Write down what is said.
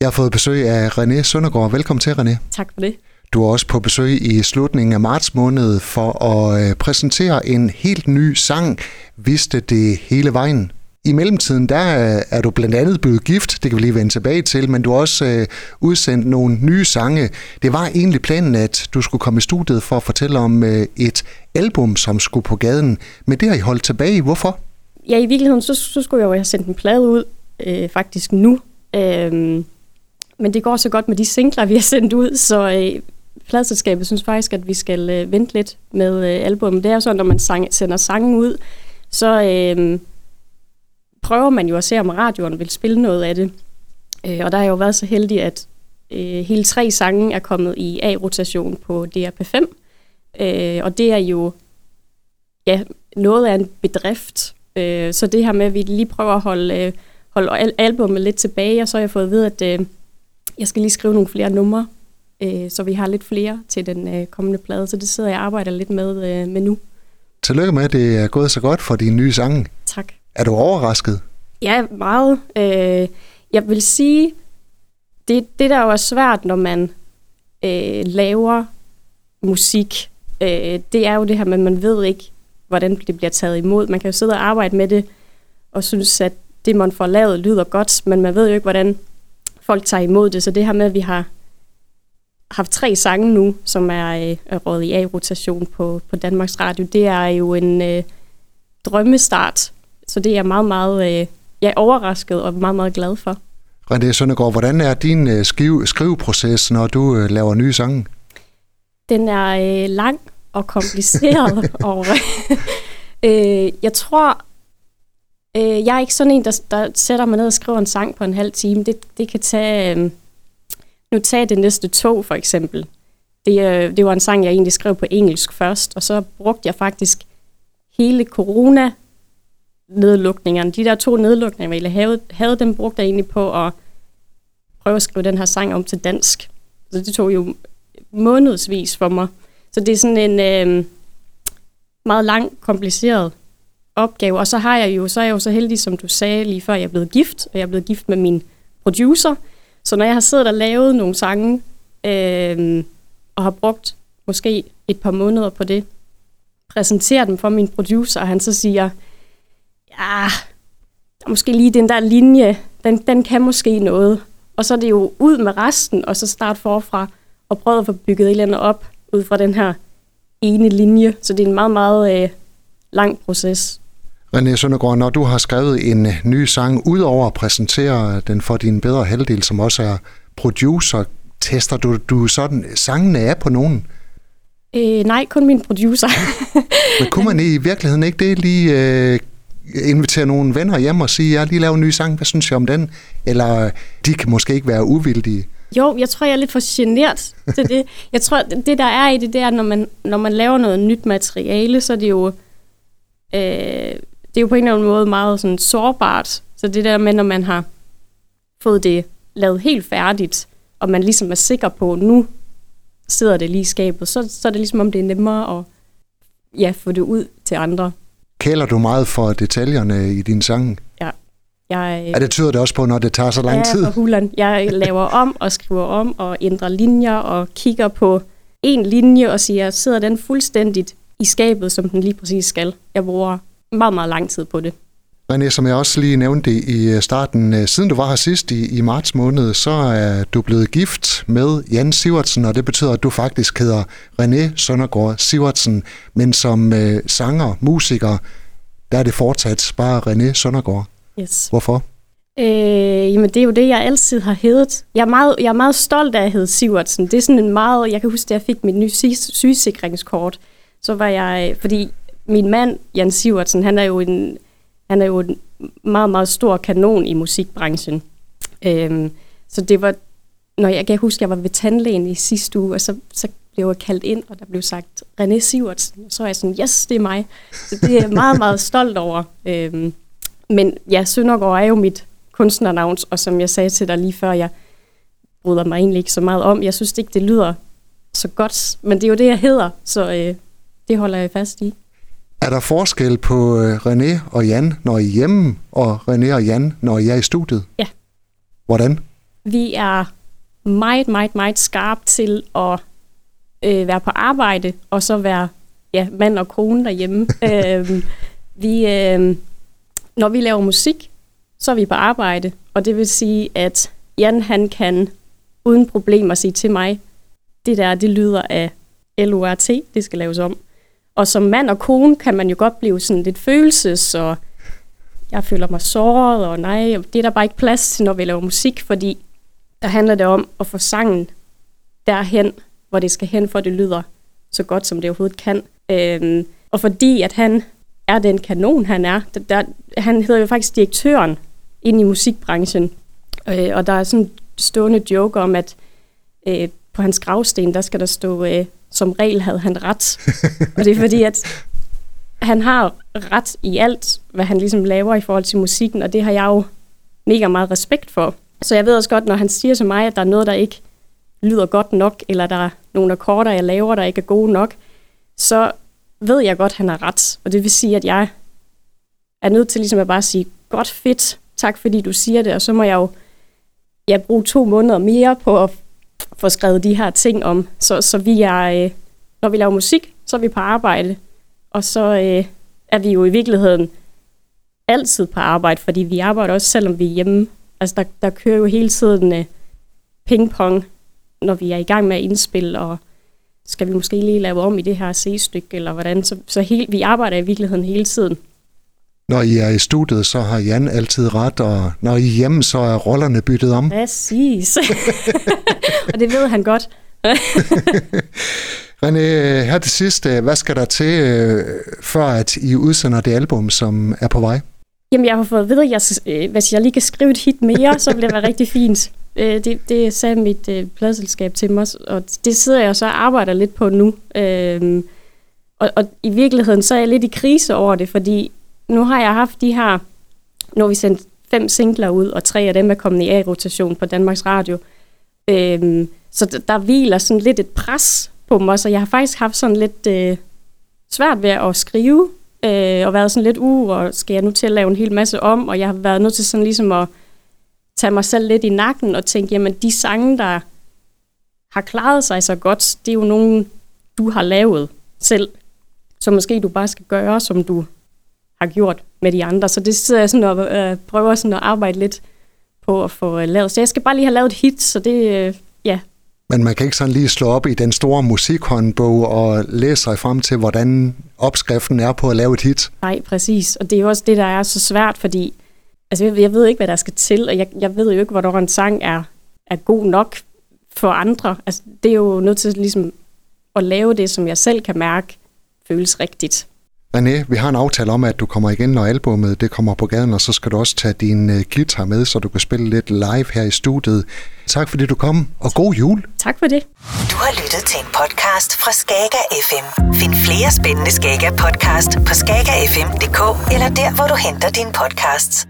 Jeg har fået besøg af René Søndergaard. Velkommen til, René. Tak for det. Du er også på besøg i slutningen af marts måned for at øh, præsentere en helt ny sang, Vidste det hele vejen. I mellemtiden, der øh, er du blandt andet blevet gift, det kan vi lige vende tilbage til, men du har også øh, udsendt nogle nye sange. Det var egentlig planen, at du skulle komme i studiet for at fortælle om øh, et album, som skulle på gaden, men det har I holdt tilbage. Hvorfor? Ja, i virkeligheden, så, så skulle jeg jo have sendt en plade ud, øh, faktisk nu. Øh, men det går så godt med de singler, vi har sendt ud, så øh, pladselskabet synes faktisk, at vi skal øh, vente lidt med øh, albumet. Det er jo sådan, når man sang, sender sangen ud, så øh, prøver man jo at se, om radioen vil spille noget af det. Øh, og der har jeg jo været så heldig, at øh, hele tre sange er kommet i A-rotation på DRP5. Øh, og det er jo ja, noget af en bedrift. Øh, så det her med, at vi lige prøver at holde, øh, holde albumet lidt tilbage, og så har jeg fået at vide, at... Øh, jeg skal lige skrive nogle flere numre, øh, så vi har lidt flere til den øh, kommende plade, så det sidder jeg og arbejder lidt med, øh, med nu. Tillykke med, at det er gået så godt for dine nye sange. Tak. Er du overrasket? Ja, meget. Øh, jeg vil sige, det, det der jo er svært, når man øh, laver musik, øh, det er jo det her med, at man ved ikke, hvordan det bliver taget imod. Man kan jo sidde og arbejde med det, og synes, at det, man får lavet, lyder godt, men man ved jo ikke, hvordan folk tager imod det. Så det her med, at vi har haft tre sange nu, som er, øh, rådet i A-rotation på, på Danmarks Radio, det er jo en øh, drømmestart. Så det er meget, meget øh, jeg er overrasket og meget, meget glad for. René Søndergaard, hvordan er din øh, skrive, skriveproces, når du øh, laver nye sange? Den er øh, lang og kompliceret. og øh, jeg tror, Øh, jeg er ikke sådan en, der, der sætter mig ned og skriver en sang på en halv time. Det, det kan tage... Øh, nu tage det næste tog, for eksempel. Det, øh, det var en sang, jeg egentlig skrev på engelsk først, og så brugte jeg faktisk hele corona nedlukningerne, de der to nedlukninger, jeg havde, havde dem brugt jeg egentlig på at prøve at skrive den her sang om til dansk. Så det tog jo månedsvis for mig. Så det er sådan en øh, meget lang, kompliceret opgave. Og så har jeg jo, så er jeg jo så heldig, som du sagde lige før, jeg er blevet gift, og jeg er blevet gift med min producer. Så når jeg har siddet og lavet nogle sange, øh, og har brugt måske et par måneder på det, præsenterer dem for min producer, og han så siger, ja, der er måske lige den der linje, den, den kan måske noget. Og så er det jo ud med resten, og så starte forfra, og prøve at få bygget et eller andet op, ud fra den her ene linje. Så det er en meget, meget øh, lang proces. René Søndergaard, når du har skrevet en ny sang, udover at præsentere den for din bedre halvdel, som også er producer, tester du, du sådan sangene af på nogen? Øh, nej, kun min producer. Men kunne man i virkeligheden ikke det lige øh, invitere nogle venner hjem og sige, jeg har lige lavet en ny sang, hvad synes jeg om den? Eller de kan måske ikke være uvildige? Jo, jeg tror, jeg er lidt for genert til det. Jeg tror, det der er i det, det er, når man, når man laver noget nyt materiale, så er det jo... Øh, det er jo på en eller anden måde meget sådan sårbart. Så det der med, når man har fået det lavet helt færdigt, og man ligesom er sikker på, at nu sidder det lige i skabet, så, så er det ligesom om, det er nemmere at ja, få det ud til andre. Kæler du meget for detaljerne i din sang? Ja. Jeg, er det tyder det også på, når det tager så lang ja, tid? Ja, hulen. Jeg laver om og skriver om og ændrer linjer og kigger på en linje og siger, sidder den fuldstændigt i skabet, som den lige præcis skal. Jeg bruger meget, meget lang tid på det. René, som jeg også lige nævnte i øh, starten, øh, siden du var her sidst i, i marts måned, så er du blevet gift med Jan Sivertsen, og det betyder, at du faktisk hedder René Søndergaard Sivertsen, men som øh, sanger, musiker, der er det fortsat bare René Søndergaard. Yes. Hvorfor? Øh, jamen, det er jo det, jeg altid har heddet. Jeg er meget, jeg er meget stolt af at hedde Sivertsen. Det er sådan en meget... Jeg kan huske, at jeg fik mit nye sygesikringskort, så var jeg... Fordi min mand, Jan Sivertsen, han er jo en, han er jo en meget, meget stor kanon i musikbranchen. Øhm, så det var, når jeg kan huske, jeg var ved tandlægen i sidste uge, og så, så blev jeg kaldt ind, og der blev sagt René Sivertsen. Og så er jeg sådan, yes, det er mig. Så det er jeg meget, meget stolt over. Øhm, men ja, Søndergaard er jo mit kunstnernavn, og som jeg sagde til dig lige før, jeg bryder mig egentlig ikke så meget om. Jeg synes ikke, det lyder så godt, men det er jo det, jeg hedder, så øh, det holder jeg fast i. Er der forskel på øh, René og Jan, når I er hjemme, og René og Jan, når I er i studiet? Ja. Hvordan? vi er meget, meget, meget skarpe til at øh, være på arbejde, og så være ja, mand og kone derhjemme. øh, vi, øh, når vi laver musik, så er vi på arbejde, og det vil sige, at Jan han kan uden problemer sige til mig, det der, det lyder af LORT, det skal laves om. Og som mand og kone kan man jo godt blive sådan lidt følelses, og jeg føler mig såret, og nej, det er der bare ikke plads til, når vi laver musik, fordi der handler det om at få sangen derhen, hvor det skal hen, for det lyder så godt, som det overhovedet kan. Øhm, og fordi at han er den kanon, han er, der, der, han hedder jo faktisk direktøren ind i musikbranchen, øh, og der er sådan en stående joke om, at øh, på hans gravsten, der skal der stå, øh, som regel havde han ret. og det er fordi, at han har ret i alt, hvad han ligesom laver i forhold til musikken, og det har jeg jo mega meget respekt for. Så jeg ved også godt, når han siger til mig, at der er noget, der ikke lyder godt nok, eller der er nogle akkorder, jeg laver, der ikke er gode nok, så ved jeg godt, at han har ret. Og det vil sige, at jeg er nødt til ligesom at bare sige, godt fedt, tak fordi du siger det, og så må jeg jo jeg bruge to måneder mere på at få skrevet de her ting om. Så, så vi er, øh, når vi laver musik, så er vi på arbejde, og så øh, er vi jo i virkeligheden altid på arbejde, fordi vi arbejder også, selvom vi er hjemme. Altså, der, der kører jo hele tiden øh, pingpong, når vi er i gang med at indspille, og skal vi måske lige lave om i det her C-stykke, eller hvordan. Så, så hele, vi arbejder i virkeligheden hele tiden. Når I er i studiet, så har Jan altid ret, og når I er hjemme, så er rollerne byttet om. Præcis. og det ved han godt. René, her til sidst, øh, hvad skal der til, øh, før at I udsender det album, som er på vej? Jamen, jeg har fået at vide, at jeg, øh, hvis jeg lige kan skrive et hit mere, så vil det være rigtig fint. Det, det sagde mit pladselskab til mig, og det sidder jeg så og arbejder lidt på nu. Og, og i virkeligheden, så er jeg lidt i krise over det, fordi nu har jeg haft de her, når vi sendt fem singler ud, og tre af dem er kommet i A-rotation på Danmarks Radio. Øhm, så der, der hviler sådan lidt et pres på mig, så jeg har faktisk haft sådan lidt øh, svært ved at skrive, øh, og været sådan lidt, uh, og skal jeg nu til at lave en hel masse om, og jeg har været nødt til sådan ligesom at tage mig selv lidt i nakken og tænke, jamen de sange, der har klaret sig så godt, det er jo nogen, du har lavet selv, så måske du bare skal gøre, som du har gjort med de andre. Så det sidder jeg sådan og øh, prøver sådan at arbejde lidt på at få øh, lavet. Så jeg skal bare lige have lavet et hit, så det, øh, ja. Men man kan ikke sådan lige slå op i den store musikhåndbog og læse sig frem til, hvordan opskriften er på at lave et hit. Nej, præcis. Og det er jo også det, der er så svært, fordi altså, jeg, jeg ved ikke, hvad der skal til, og jeg, jeg ved jo ikke, hvornår en sang er, er god nok for andre. Altså, det er jo nødt til ligesom at lave det, som jeg selv kan mærke føles rigtigt. René, vi har en aftale om, at du kommer igen, når albumet det kommer på gaden, og så skal du også tage din uh, guitar med, så du kan spille lidt live her i studiet. Tak fordi du kom, og god jul. Tak for det. Du har lyttet til en podcast fra Skager FM. Find flere spændende Skager podcast på skagerfm.dk eller der, hvor du henter dine podcasts.